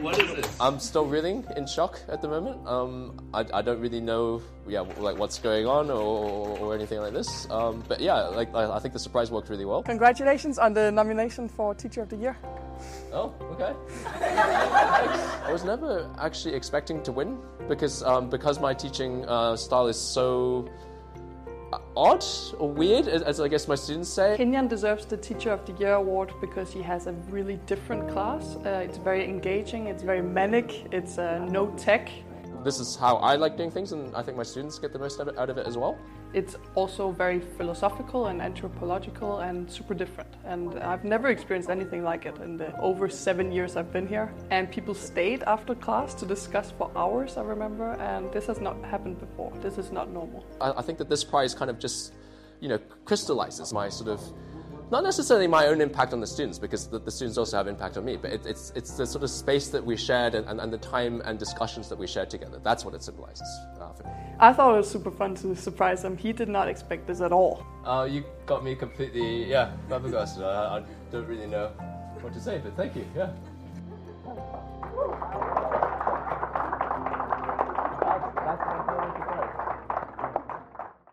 What is this? I'm still reeling in shock at the moment. Um, I, I don't really know, yeah, like what's going on or, or anything like this. Um, but yeah, like I, I think the surprise worked really well. Congratulations on the nomination for Teacher of the Year. Oh, okay. I was never actually expecting to win because um, because my teaching uh, style is so uh, odd or weird, as, as I guess my students say. Kenyan deserves the Teacher of the Year award because he has a really different class. Uh, it's very engaging, it's very manic, it's uh, no tech. This is how I like doing things, and I think my students get the most out of it as well. It's also very philosophical and anthropological and super different. And I've never experienced anything like it in the over seven years I've been here. And people stayed after class to discuss for hours, I remember, and this has not happened before. This is not normal. I, I think that this prize kind of just, you know, crystallizes my sort of not necessarily my own impact on the students because the, the students also have impact on me, but it, it's, it's the sort of space that we shared and, and, and, the time and discussions that we shared together. That's what it symbolizes uh, for me. I thought it was super fun to surprise him. He did not expect this at all. Uh, you got me completely, yeah, flabbergasted. I, I don't really know what to say, but thank you, yeah.